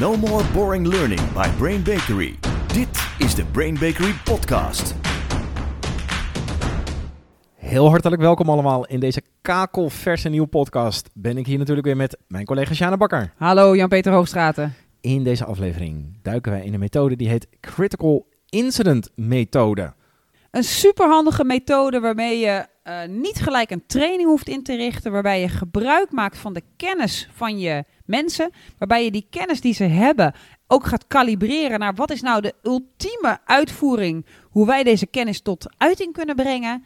No more boring learning by Brain Bakery. Dit is de Brain Bakery podcast. Heel hartelijk welkom allemaal in deze kakelverse nieuwe podcast. Ben ik hier natuurlijk weer met mijn collega Sjane Bakker. Hallo Jan-Peter Hoogstraten. In deze aflevering duiken wij in een methode die heet Critical Incident Methode. Een superhandige methode waarmee je uh, niet gelijk een training hoeft in te richten, waarbij je gebruik maakt van de kennis van je mensen, waarbij je die kennis die ze hebben ook gaat kalibreren naar wat is nou de ultieme uitvoering, hoe wij deze kennis tot uiting kunnen brengen.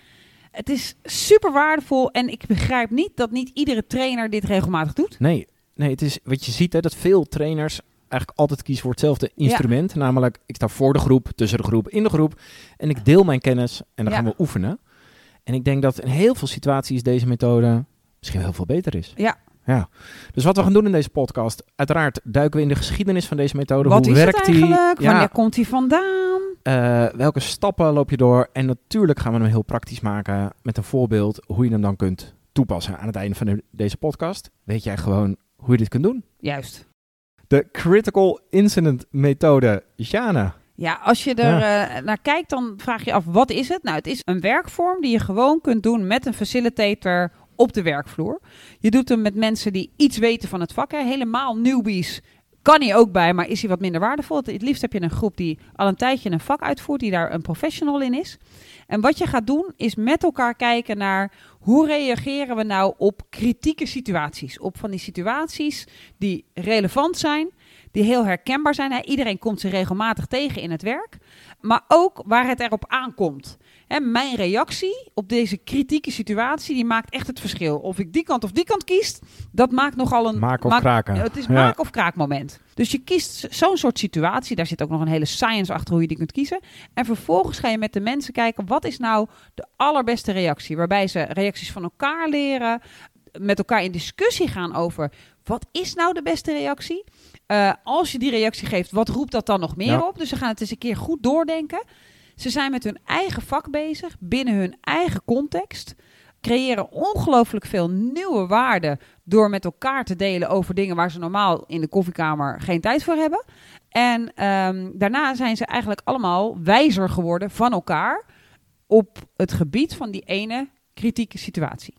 Het is super waardevol en ik begrijp niet dat niet iedere trainer dit regelmatig doet. Nee, nee het is wat je ziet hè, dat veel trainers eigenlijk altijd kiezen voor hetzelfde instrument. Namelijk, ik sta voor de groep, tussen de groep, in de groep. En ik deel mijn kennis en dan Ja. gaan we oefenen. En ik denk dat in heel veel situaties deze methode misschien heel veel beter is. Ja. Ja. Dus wat we gaan doen in deze podcast, uiteraard duiken we in de geschiedenis van deze methode. Wat Hoe is werkt het eigenlijk? die? Wanneer komt die vandaan? Eh, welke stappen loop je door? En natuurlijk gaan we hem heel praktisch maken met een voorbeeld hoe je hem dan kunt toepassen. Aan het einde van de- deze podcast weet jij gewoon hoe je dit kunt doen. Juist. De Critical Incident Methode. Jana. Ja, als je er eh, naar kijkt, dan vraag je af, wat is het? Nou, het is een werkvorm die je gewoon kunt doen met een facilitator op de werkvloer. Je doet hem met mensen die iets weten van het vak. Hè. Helemaal newbies kan hij ook bij, maar is hij wat minder waardevol. Het liefst heb je een groep die al een tijdje een vak uitvoert, die daar een professional in is. En wat je gaat doen, is met elkaar kijken naar hoe reageren we nou op kritieke situaties. Op van die situaties die relevant zijn, die heel herkenbaar zijn. Iedereen komt ze regelmatig tegen in het werk. Maar ook waar het erop aankomt. Hè, mijn reactie op deze kritieke situatie, die maakt echt het verschil. Of ik die kant of die kant kies, dat maakt nogal een... Maak of kraken. Het is Ja. maak of kraak moment. Dus je kiest zo'n soort situatie. Daar zit ook nog een hele science achter hoe je die kunt kiezen. En vervolgens ga je met de mensen kijken, wat is nou de allerbeste reactie? Waarbij ze reacties van elkaar leren, met elkaar in discussie gaan over, wat is nou de beste reactie? Eh, als je die reactie geeft, wat roept dat dan nog meer Ja. op? Dus ze gaan het eens een keer goed doordenken. Ze zijn met hun eigen vak bezig, binnen hun eigen context. Creëren ongelooflijk veel nieuwe waarden door met elkaar te delen over dingen waar ze normaal in de koffiekamer geen tijd voor hebben. En ehm, daarna zijn ze eigenlijk allemaal wijzer geworden van elkaar op het gebied van die ene kritieke situatie.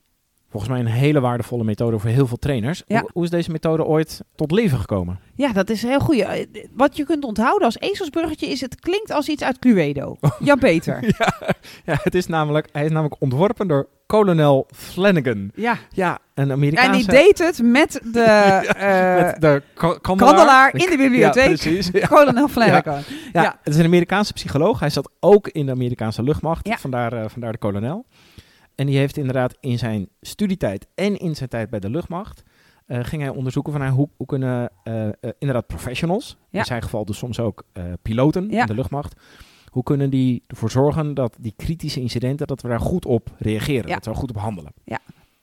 Volgens mij een hele waardevolle methode voor heel veel trainers. Ja. Hoe, hoe is deze methode ooit tot leven gekomen? Ja, dat is heel goed. Wat je kunt onthouden als ezelsbruggetje is, het klinkt als iets uit Cluedo. Jan-Peter. Ja, het is namelijk, hij is namelijk ontworpen door kolonel Flanagan. Ja. Ja, een En Amerikaanse... die deed het met de eh, met de ka- kandelaar. in de bibliotheek. Ja, precies. Ja. Kolonel Flanagan. Ja, Ja. het is een Amerikaanse psycholoog. Hij zat ook in de Amerikaanse luchtmacht, Ja. vandaar, eh, vandaar de kolonel. En die heeft inderdaad in zijn studietijd en in zijn tijd bij de luchtmacht... eh, ging hij onderzoeken van nou, hoe, hoe kunnen eh, eh, inderdaad professionals... Ja. in zijn geval dus soms ook piloten Ja. in de luchtmacht... hoe kunnen die ervoor zorgen dat die kritische incidenten... dat we daar goed op reageren, Ja. dat we er goed op handelen.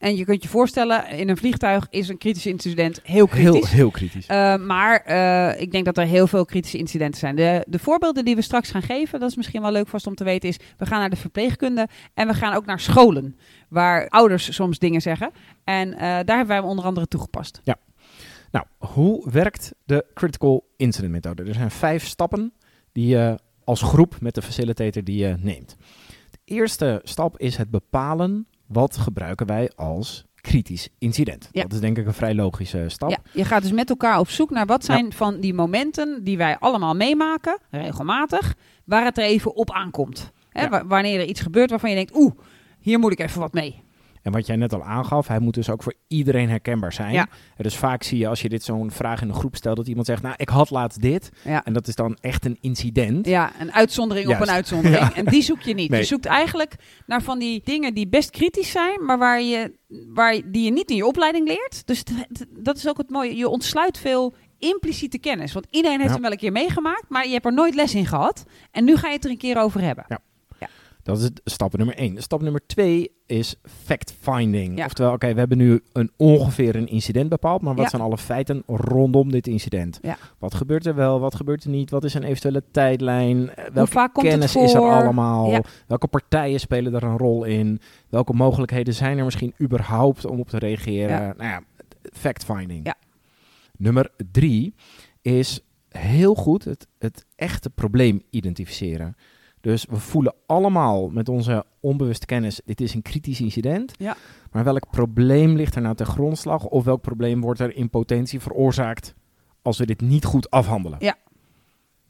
En je kunt je voorstellen, in een vliegtuig is een kritisch incident heel kritisch. Heel, heel kritisch. Eh, maar eh, ik denk dat er heel veel kritische incidenten zijn. De, de voorbeelden die we straks gaan geven, dat is misschien wel leuk vast om te weten, is we gaan naar de verpleegkunde en we gaan ook naar scholen, waar ouders soms dingen zeggen. En eh, daar hebben wij hem onder andere toegepast. Nou, hoe werkt de Critical Incident Methode? Er zijn vijf stappen die je als groep met de facilitator die je neemt. De eerste stap is het bepalen wat gebruiken wij als kritisch incident. Ja. Dat is denk ik een vrij logische stap. Ja, je gaat dus met elkaar op zoek naar wat zijn van die momenten die wij allemaal meemaken, regelmatig, waar het er even op aankomt. Hè, wanneer er iets gebeurt waarvan je denkt, oeh, hier moet ik even wat mee. En wat jij net al aangaf, hij moet dus ook voor iedereen herkenbaar zijn. Ja. Dus vaak zie je als je dit zo'n vraag in een groep stelt, dat iemand zegt, nou, ik had laatst dit. Ja. En dat is dan echt een incident. Ja, een uitzondering op een uitzondering. Ja. En die zoek je niet. Nee. Je zoekt eigenlijk naar van die dingen die best kritisch zijn, maar waar je, waar, die je niet in je opleiding leert. Dus dat is ook het mooie. Je ontsluit veel impliciete kennis. Want iedereen heeft hem wel een keer meegemaakt, maar je hebt er nooit les in gehad. En nu ga je het er een keer over hebben. Ja. Dat is stap nummer één. Stap nummer twee is fact-finding. Ja. Oftewel, oké, we hebben nu een ongeveer een incident bepaald, maar wat Ja. zijn alle feiten rondom dit incident? Ja. Wat gebeurt er wel, wat gebeurt er niet? Wat is een eventuele tijdlijn? Welke kennis is er allemaal? Welke partijen spelen er een rol in? Welke mogelijkheden zijn er misschien überhaupt om op te reageren? Nou ja, fact-finding. Nummer drie is heel goed het, het echte probleem identificeren. Dus we voelen allemaal met onze onbewuste kennis, dit is een kritisch incident. Ja. Maar welk probleem ligt er nou ten grondslag? Of welk probleem wordt er in potentie veroorzaakt als we dit niet goed afhandelen? Ja.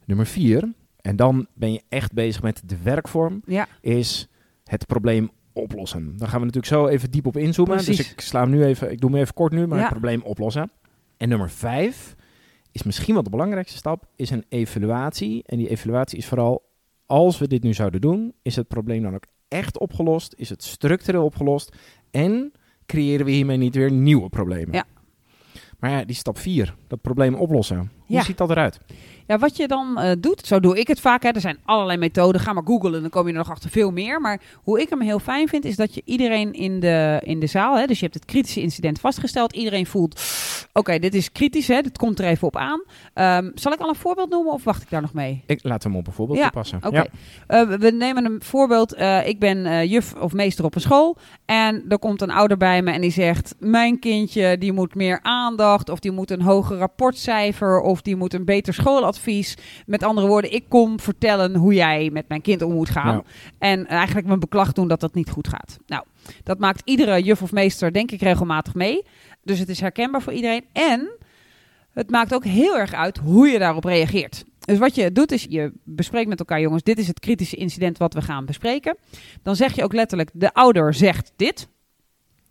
Nummer vier, en dan ben je echt bezig met de werkvorm, Ja, is het probleem oplossen. Daar gaan we natuurlijk zo even diep op inzoomen. Precies. Dus ik sla hem nu even, ik doe hem even kort nu, maar Ja. het probleem oplossen. En nummer vijf is misschien wel de belangrijkste stap, is een evaluatie. En die evaluatie is vooral, als we dit nu zouden doen, is het probleem dan ook echt opgelost? Is het structureel opgelost? En creëren we hiermee niet weer nieuwe problemen? Ja. Maar ja, die stap vier, dat probleem oplossen. Hoe Ja. ziet dat eruit? Ja, wat je dan eh, doet, zo doe ik het vaak. Hè. Er zijn allerlei methoden. Ga maar googlen, dan kom je er nog achter veel meer. Maar hoe ik hem heel fijn vind, is dat je iedereen in de, in de zaal... Hè, dus je hebt het kritische incident vastgesteld. Iedereen voelt, oké, dit is kritisch, hè, dit komt er even op aan. Ehm, zal ik al een voorbeeld noemen of wacht ik daar nog mee? Ik laat hem op een voorbeeld Ja, toepassen. Oké. Eh, we- we nemen een voorbeeld. Eh, ik ben juf of meester op een school. En er komt een ouder bij me en die zegt: Mijn kindje die moet meer aandacht. Of die moet een hoger rapportcijfer. Of die moet een beter schooladvies. Met andere woorden, ik kom vertellen hoe jij met mijn kind om moet gaan. En eigenlijk mijn beklag doen dat dat niet goed gaat. Nou, dat maakt iedere juf of meester, denk ik, regelmatig mee. Dus het is herkenbaar voor iedereen. En het maakt ook heel erg uit hoe je daarop reageert. Dus wat je doet is, je bespreekt met elkaar, jongens, dit is het kritische incident wat we gaan bespreken. Dan zeg je ook letterlijk, de ouder zegt dit.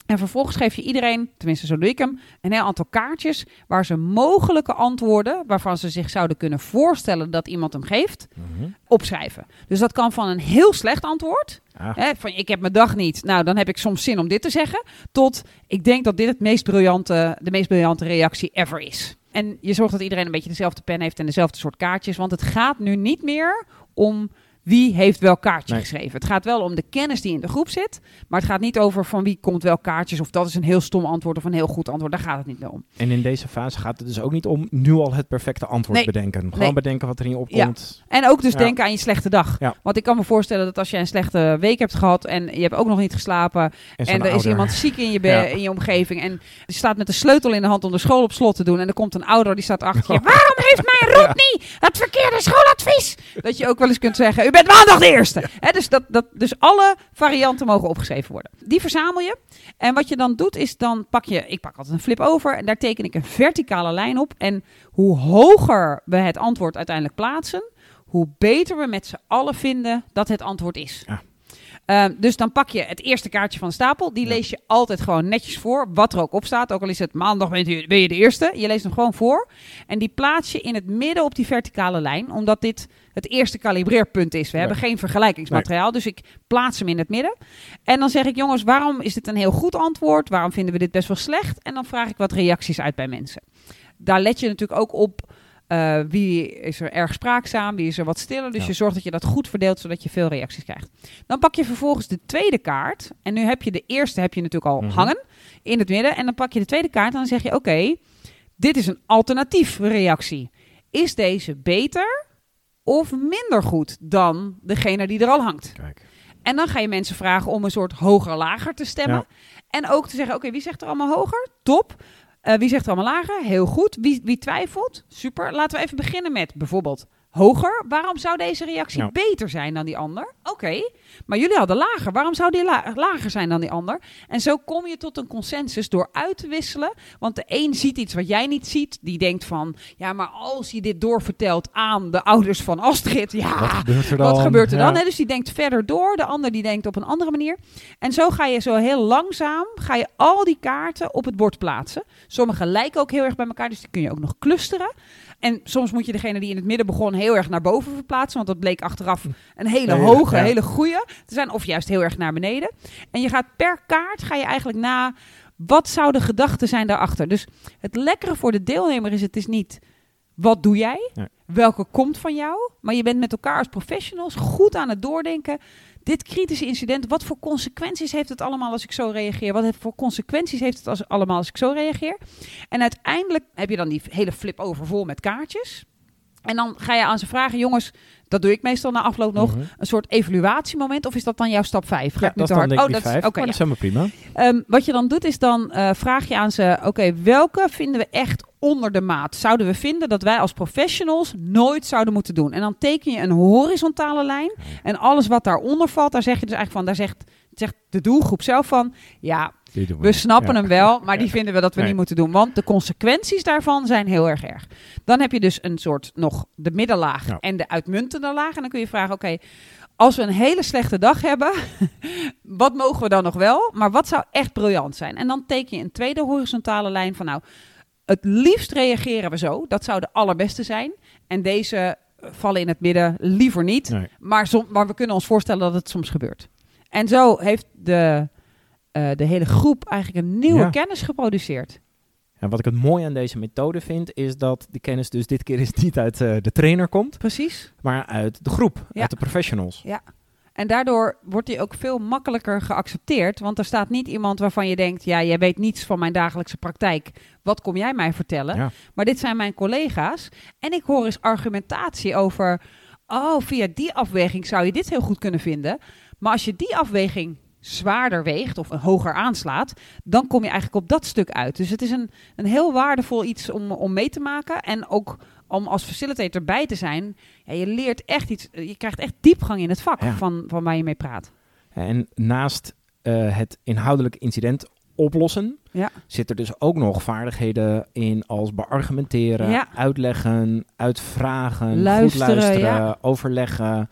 En vervolgens geef je iedereen, tenminste zo doe ik hem, een heel aantal kaartjes waar ze mogelijke antwoorden, waarvan ze zich zouden kunnen voorstellen dat iemand hem geeft, Mhm. opschrijven. Dus dat kan van een heel slecht antwoord, Ah. Hè, van ik heb mijn dag niet. Nou, dan heb ik soms zin om dit te zeggen. Tot ik denk dat dit het meest briljante, de meest briljante reactie ever is. En je zorgt dat iedereen een beetje dezelfde pen heeft en dezelfde soort kaartjes. Want het gaat nu niet meer om wie heeft welk kaartje Nee. geschreven. Het gaat wel om de kennis die in de groep zit. Maar het gaat niet over van wie komt welk kaartjes. Of dat is een heel stom antwoord of een heel goed antwoord. Daar gaat het niet meer om. En in deze fase gaat het dus ook niet om nu al het perfecte antwoord Nee. bedenken. Gewoon Nee. bedenken wat er in je opkomt. En ook dus Ja. denken aan je slechte dag. Ja. Want ik kan me voorstellen dat als je een slechte week hebt gehad en je hebt ook nog niet geslapen En, er is iemand ziek in je, Ja. in je omgeving. En je staat met de sleutel in de hand om de school op slot te doen. En er komt een ouder die staat achter je. Waarom heeft mijn Rodney het verkeerde schooladvies? Dat je ook wel eens kunt zeggen, bent maandag de eerste. Dus, dat, dat, dus alle varianten mogen opgeschreven worden. Die verzamel je. En wat je dan doet is, dan pak je, ik pak altijd een flip over. En daar teken ik een verticale lijn op. En hoe hoger we het antwoord uiteindelijk plaatsen, hoe beter we met z'n allen vinden dat het antwoord is. Ja. Ehm, dus dan pak je het eerste kaartje van de stapel. Die Ja. lees je altijd gewoon netjes voor. Wat er ook op staat. Ook al is het maandag ben je, ben je de eerste. Je leest hem gewoon voor. En die plaats je in het midden op die verticale lijn. Omdat dit het eerste kalibreerpunt is. We Ja. hebben geen vergelijkingsmateriaal. Dus ik plaats hem in het midden. En dan zeg ik, jongens, waarom is dit een heel goed antwoord? Waarom vinden we dit best wel slecht? En dan vraag ik wat reacties uit bij mensen. Daar let je natuurlijk ook op. eh, wie is er erg spraakzaam, wie is er wat stiller. Dus Ja. je zorgt dat je dat goed verdeelt, zodat je veel reacties krijgt. Dan pak je vervolgens de tweede kaart. En nu heb je de eerste heb je natuurlijk al Mhm. hangen in het midden. En dan pak je de tweede kaart en dan zeg je: Oké, dit is een alternatief reactie. Is deze beter of minder goed dan degene die er al hangt? Kijk. En dan ga je mensen vragen om een soort hoger-lager te stemmen. Ja. En ook te zeggen: Oké, wie zegt er allemaal hoger? Top. Eh, wie zegt er allemaal lager? Heel goed. Wie, wie twijfelt? Super. Laten we even beginnen met bijvoorbeeld hoger. Waarom zou deze reactie beter zijn dan die ander? Oké, maar jullie hadden lager. Waarom zou die la- lager zijn dan die ander? En zo kom je tot een consensus door uit te wisselen. Want de een ziet iets wat jij niet ziet. Die denkt van, ja, maar als je dit doorvertelt aan de ouders van Astrid, ja, Wat gebeurt er dan? wat gebeurt er dan? Ja. Hè? Dus die denkt verder door, de ander die denkt op een andere manier. En zo ga je zo heel langzaam, ga je al die kaarten op het bord plaatsen. Sommige lijken ook heel erg bij elkaar, dus die kun je ook nog clusteren. En soms moet je degene die in het midden begon heel erg naar boven verplaatsen, want dat bleek achteraf een hele Ja, hoge, ja. hele goede te zijn. Of juist heel erg naar beneden. En je gaat per kaart, ga je eigenlijk na, wat zou de gedachten zijn daarachter? Dus het lekkere voor de deelnemer is, het is niet, wat doe jij? Welke komt van jou? Maar je bent met elkaar als professionals goed aan het doordenken. Dit kritische incident, wat voor consequenties heeft het allemaal als ik zo reageer? Wat voor consequenties heeft het als, allemaal als ik zo reageer? En uiteindelijk heb je dan die hele flip over vol met kaartjes. En dan ga je aan ze vragen, jongens, dat doe ik meestal na afloop nog, Mhm. een soort evaluatiemoment. Of is dat dan jouw stap 5? Ga Ja, ik nu te hard? oh, dat vijf, is ja. dat is helemaal prima. Ehm, wat je dan doet is dan eh, vraag je aan ze: oké, welke vinden we echt onder de maat? Zouden we vinden dat wij als professionals nooit zouden moeten doen? En dan teken je een horizontale lijn. En alles wat daaronder valt, daar zeg je dus eigenlijk van: daar zegt, zegt de doelgroep zelf van: ja, we snappen Ja. hem wel, maar die vinden we dat we Nee. niet moeten doen. Want de consequenties daarvan zijn heel erg erg. Dan heb je dus een soort nog de middenlaag Ja. en de uitmuntende laag. En dan kun je vragen, oké, als we een hele slechte dag hebben, wat mogen we dan nog wel? Maar wat zou echt briljant zijn? En dan teken je een tweede horizontale lijn van nou, het liefst reageren we zo. Dat zou de allerbeste zijn. En deze eh, vallen in het midden liever niet. Nee. Maar, som, maar we kunnen ons voorstellen dat het soms gebeurt. En zo heeft de, eh, de hele groep eigenlijk een nieuwe Ja. kennis geproduceerd. En wat ik het mooi aan deze methode vind, is dat die kennis dus dit keer is niet uit eh, de trainer komt, Precies. maar uit de groep, Ja. uit de professionals. En daardoor wordt die ook veel makkelijker geaccepteerd. Want er staat niet iemand waarvan je denkt: ja, jij weet niets van mijn dagelijkse praktijk. Wat kom jij mij vertellen? Ja. Maar dit zijn mijn collega's. En ik hoor eens argumentatie over: oh, via die afweging zou je dit heel goed kunnen vinden. Maar als je die afweging zwaarder weegt of hoger aanslaat, dan kom je eigenlijk op dat stuk uit. Dus het is een, een heel waardevol iets om, om mee te maken. En ook om als facilitator bij te zijn. Ja, je leert echt iets, je krijgt echt diepgang in het vak Ja. van, van waar je mee praat. En naast eh, het inhoudelijk incident oplossen, Ja. zit er dus ook nog vaardigheden in als beargumenteren, Ja. uitleggen, uitvragen, Luisteren, goed luisteren, overleggen.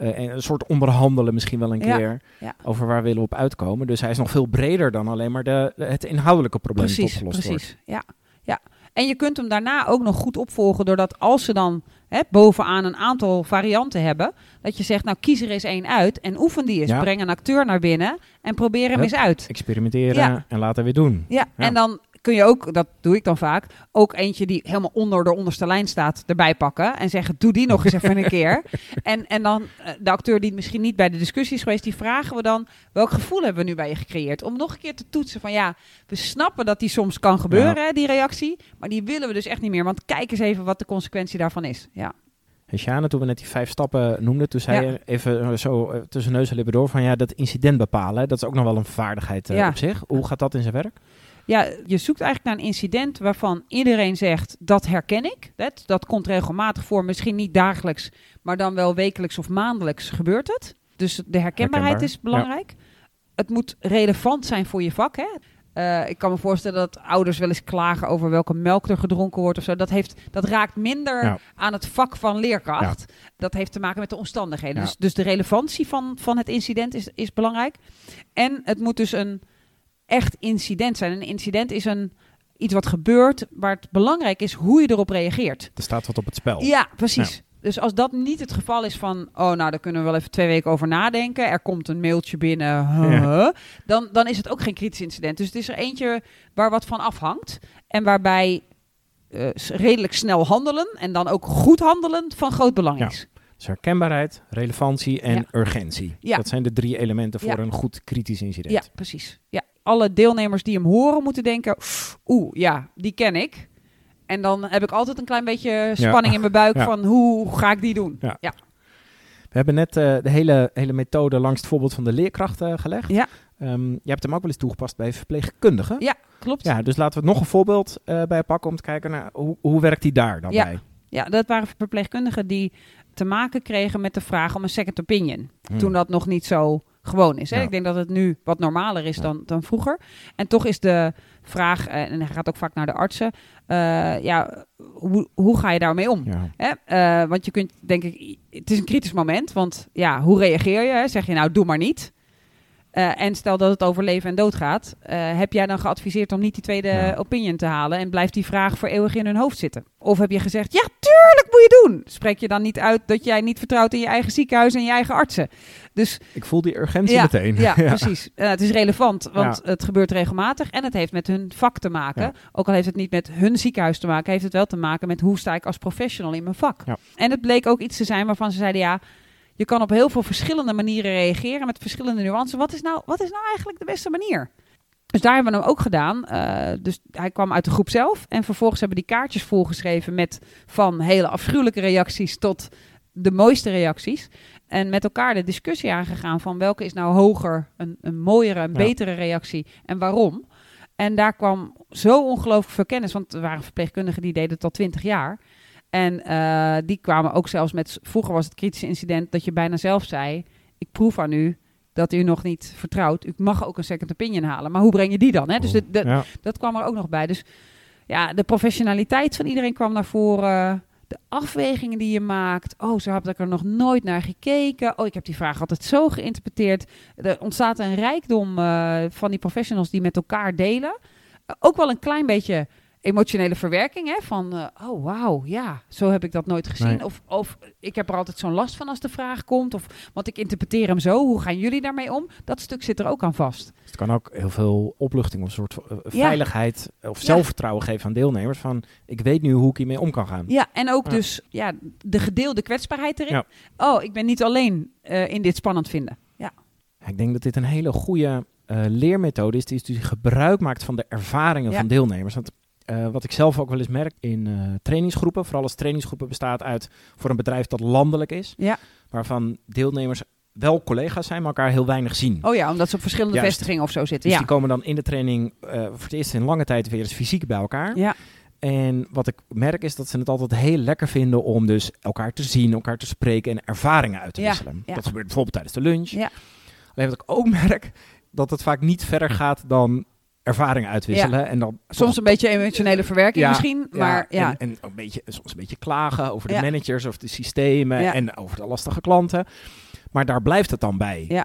Eh, en een soort onderhandelen misschien wel een Ja, keer ja. over waar willen we op uitkomen. Dus hij is nog veel breder dan alleen maar de, het inhoudelijke probleem Precies, opgelost precies. Ja, ja. En je kunt hem daarna ook nog goed opvolgen doordat als ze dan hè, bovenaan een aantal varianten hebben, dat je zegt, nou kies er eens één uit en oefen die eens. Ja. Breng een acteur naar binnen en probeer hem Hup. eens uit. Experimenteren en laten weer doen. Ja. en dan kun je ook, dat doe ik dan vaak, ook eentje die helemaal onder de onderste lijn staat erbij pakken en zeggen, doe die nog eens even een keer. En, en dan eh, de acteur die misschien niet bij de discussie is geweest, die vragen we dan, welk gevoel hebben we nu bij je gecreëerd? Om nog een keer te toetsen van, ja, we snappen dat die soms kan gebeuren, hè, die reactie, maar die willen we dus echt niet meer, want kijk eens even wat de consequentie daarvan is. Ja, Hey, Sjane, toen we net die vijf stappen noemden, toen zei Ja. even eh, zo eh, tussen neus en lippen door van ja, dat incident bepalen, dat is ook nog wel een vaardigheid Ja. op zich. Hoe gaat dat in zijn werk? Ja, je zoekt eigenlijk naar een incident waarvan iedereen zegt dat herken ik. Dat, dat komt regelmatig voor, misschien niet dagelijks, maar dan wel wekelijks of maandelijks gebeurt het. Dus de herkenbaarheid Herkenbaar, is belangrijk. Het moet relevant zijn voor je vak. Hè? Eh, ik kan me voorstellen dat ouders wel eens klagen over welke melk er gedronken wordt of zo. Dat, heeft, dat raakt minder Ja. aan het vak van leerkracht. Dat heeft te maken met de omstandigheden. Ja. Dus, dus de relevantie van, van het incident is, is belangrijk. En het moet dus een echt incident zijn. Een incident is een, iets wat gebeurt, waar het belangrijk is hoe je erop reageert. Er staat wat op het spel. Ja, precies. Dus als dat niet het geval is van, oh nou, daar kunnen we wel even twee weken over nadenken. Er komt een mailtje binnen, huh, dan, dan is het ook geen kritisch incident. Dus het is er eentje waar wat van afhangt. En waarbij eh, redelijk snel handelen en dan ook goed handelen van groot belang Ja. is. Dus herkenbaarheid, relevantie en Ja. urgentie. Ja. Dat zijn de drie elementen voor Ja. een goed kritisch incident. Ja, precies. Ja. Alle deelnemers die hem horen moeten denken, oeh, ja, die ken ik. En dan heb ik altijd een klein beetje spanning in mijn buik Ja. van hoe ga ik die doen? Ja. ja. We hebben net eh, de hele, hele methode langs het voorbeeld van de leerkracht eh, gelegd. Ja. Ehm, je hebt hem ook wel eens toegepast bij verpleegkundigen. Ja, klopt. Ja, dus laten we nog een voorbeeld eh, bij pakken om te kijken naar hoe, hoe werkt die daar dan Ja. bij. Ja, dat waren verpleegkundigen die te maken kregen met de vraag om een second opinion. Hmm. Toen dat nog niet zo gewoon is. Hè? Ja. Ik denk dat het nu wat normaler is Ja. dan, dan vroeger. En toch is de vraag, eh, en hij gaat ook vaak naar de artsen, eh, ja, hoe, hoe ga je daarmee om? Ja. Hè? Eh, want je kunt, denk ik, het is een kritisch moment. Want ja, hoe reageer je? hè? Zeg je nou, doe maar niet. Eh, en stel dat het over leven en dood gaat, eh, heb jij dan geadviseerd om niet die tweede Ja. opinion te halen en blijft die vraag voor eeuwig in hun hoofd zitten? Of heb je gezegd, ja, tuurlijk moet je doen. Spreek je dan niet uit dat jij niet vertrouwt in je eigen ziekenhuis en je eigen artsen? Dus Ik voel die urgentie ja, meteen. Ja, precies. Eh, het is relevant, want het gebeurt regelmatig en het heeft met hun vak te maken. Ook al heeft het niet met hun ziekenhuis te maken, heeft het wel te maken met hoe sta ik als professional in mijn vak. En het bleek ook iets te zijn waarvan ze zeiden, ja, je kan op heel veel verschillende manieren reageren met verschillende nuances. Wat is nou, wat is nou eigenlijk de beste manier? Dus daar hebben we hem ook gedaan. Uh, dus hij kwam uit de groep zelf. En vervolgens hebben die kaartjes volgeschreven met van hele afschuwelijke reacties tot de mooiste reacties. En met elkaar de discussie aangegaan van welke is nou hoger, een, een mooiere, een betere reactie en waarom. En daar kwam zo ongelooflijk veel kennis, want er waren verpleegkundigen die deden het al twintig jaar. En uh, die kwamen ook zelfs met, vroeger was het kritische incident dat je bijna zelf zei, ik proef aan u dat u nog niet vertrouwt. U mag ook een second opinion halen, maar hoe breng je die dan? Hè? Dus de, de, dat kwam er ook nog bij. Dus ja, de professionaliteit van iedereen kwam naar voren de afwegingen die je maakt. Oh, zo heb ik er nog nooit naar gekeken. Oh, ik heb die vraag altijd zo geïnterpreteerd. Er ontstaat een rijkdom uh, van die professionals die met elkaar delen. Uh, ook wel een klein beetje emotionele verwerking. Hè? Van, uh, oh wauw, ja, zo heb ik dat nooit gezien. Nee. Of, of ik heb er altijd zo'n last van als de vraag komt. Of want ik interpreteer hem zo. Hoe gaan jullie daarmee om? Dat stuk zit er ook aan vast. Het kan ook heel veel opluchting of een soort uh, veiligheid of zelfvertrouwen geven aan deelnemers. Van ik weet nu hoe ik hiermee om kan gaan. Ja, en ook ja. dus ja, de gedeelde kwetsbaarheid erin. Oh, ik ben niet alleen uh, in dit spannend vinden. Ja. Ik denk dat dit een hele goede leermethode is die, die gebruik maakt van de ervaringen van deelnemers. Want uh, wat ik zelf ook wel eens merk in uh, trainingsgroepen, vooral als trainingsgroepen bestaat uit voor een bedrijf dat landelijk is, ja. waarvan deelnemers wel collega's zijn, maar elkaar heel weinig zien. Oh ja, omdat ze op verschillende Juist. vestigingen of zo zitten. Dus ja. die komen dan in de training uh, voor het eerst in lange tijd weer eens fysiek bij elkaar. Ja. En wat ik merk is dat ze het altijd heel lekker vinden om dus elkaar te zien, elkaar te spreken en ervaringen uit te wisselen. Ja, ja. Dat gebeurt bijvoorbeeld tijdens de lunch. Ja. Alleen wat ik ook merk, dat het vaak niet verder gaat dan ervaringen uitwisselen. Ja. En dan soms een beetje emotionele verwerking ja, misschien, maar ja. En, en een beetje, soms een beetje klagen over de managers of de systemen en over de lastige klanten. Maar daar blijft het dan bij. Ja.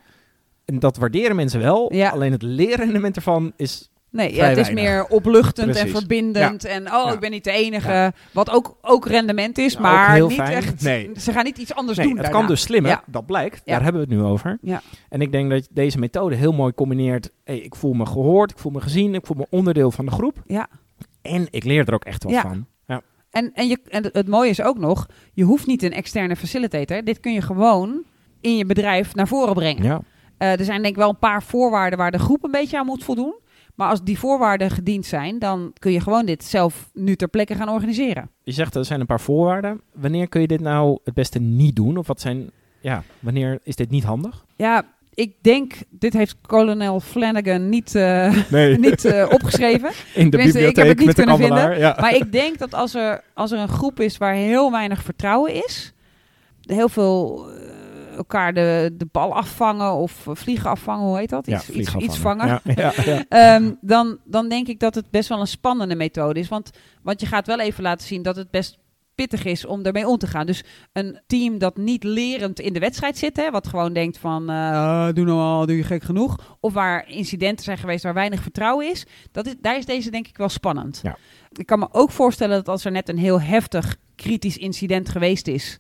En dat waarderen mensen wel. Alleen het leren ervan is Nee, ja, het is meer opluchtend Precies. en verbindend. Ja. En oh, ja. ik ben niet de enige. Wat ook, ook rendement is, maar niet fijn. echt. Nee. Ze gaan niet iets anders nee, doen. Het daarna. kan dus slimmer, dat blijkt. Daar hebben we het nu over. Ja. En ik denk dat deze methode heel mooi combineert. Hey, ik voel me gehoord, ik voel me gezien, ik voel me onderdeel van de groep. Ja. En ik leer er ook echt wat van. Ja. En, en, je, en het mooie is ook nog, je hoeft niet een externe facilitator. Dit kun je gewoon in je bedrijf naar voren brengen. Ja. Uh, er zijn denk ik wel een paar voorwaarden waar de groep een beetje aan moet voldoen. Maar als die voorwaarden gediend zijn, dan kun je gewoon dit zelf nu ter plekke gaan organiseren. Je zegt er zijn een paar voorwaarden. Wanneer kun je dit nou het beste niet doen? Of wat zijn, ja, wanneer is dit niet handig? Ja, ik denk, dit heeft kolonel Flanagan niet, uh, nee. niet uh, opgeschreven. In de bibliotheek ik heb het niet met kunnen de vinden. Ja. Maar ik denk dat als er, als er een groep is waar heel weinig vertrouwen is, heel veel uh, elkaar de, de bal afvangen of vliegen afvangen, hoe heet dat? Iets, ja, iets, iets vangen. Ja, um, dan, dan denk ik dat het best wel een spannende methode is. Want, want je gaat wel even laten zien dat het best pittig is om ermee om te gaan. Dus een team dat niet lerend in de wedstrijd zit, hè, wat gewoon denkt van uh, doe nou al, doe je gek genoeg. Of waar incidenten zijn geweest waar weinig vertrouwen is, dat is daar is deze denk ik wel spannend. Ja. Ik kan me ook voorstellen dat als er net een heel heftig kritisch incident geweest is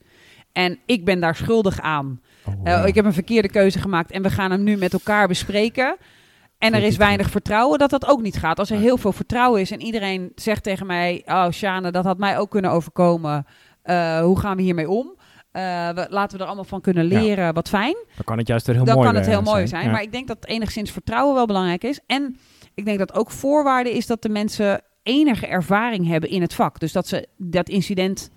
en ik ben daar schuldig aan. Oh, Uh, ja. ik heb een verkeerde keuze gemaakt en we gaan hem nu met elkaar bespreken. En er is weinig vertrouwen dat dat ook niet gaat. Als er heel veel vertrouwen is en iedereen zegt tegen mij... Oh, Sjane, dat had mij ook kunnen overkomen. Uh, hoe gaan we hiermee om? Uh, we, laten we er allemaal van kunnen leren. Wat fijn. Dan kan het juist heel Dan mooi kan het heel zijn. mooi zijn. Ja. Maar ik denk dat enigszins vertrouwen wel belangrijk is. En ik denk dat ook voorwaarde is dat de mensen enige ervaring hebben in het vak. Dus dat ze dat incident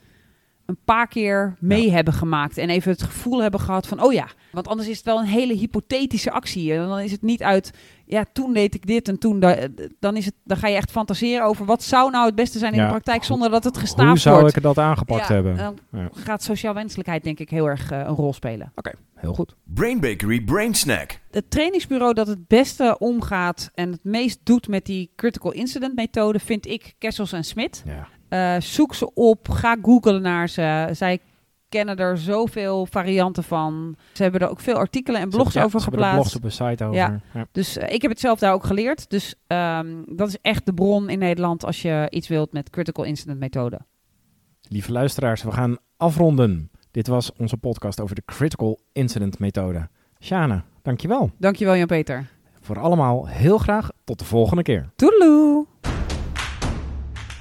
een paar keer mee Ja. hebben gemaakt. En even het gevoel hebben gehad van, oh ja. Want anders is het wel een hele hypothetische actie. En dan is het niet uit, ja, toen deed ik dit en toen... da- Dan, is het, dan ga je echt fantaseren over wat zou nou het beste zijn in Ja. de praktijk... zonder dat het gestaafd Hoe zou wordt. ik dat aangepakt Ja, hebben? Dan Ja. gaat sociaal wenselijkheid denk ik heel erg eh, een rol spelen. Oké, heel goed. Brain Bakery Brain Snack. Het trainingsbureau dat het beste omgaat en het meest doet met die critical incident methode... vind ik Kessels en Smit. Eh, zoek ze op, ga googlen naar ze. Zij kennen er zoveel varianten van. Ze hebben er ook veel artikelen en blogs over ze er geplaatst. blogs op een site over. Ja. Ja. Dus eh, ik heb het zelf daar ook geleerd. Dus ehm, dat is echt de bron in Nederland als je iets wilt met critical incident methode. Lieve luisteraars, we gaan afronden. Dit was onze podcast over de Critical Incident Methode. Sjane, dankjewel. Dankjewel Jan-Peter. Voor allemaal heel graag tot de volgende keer. Toedeloe!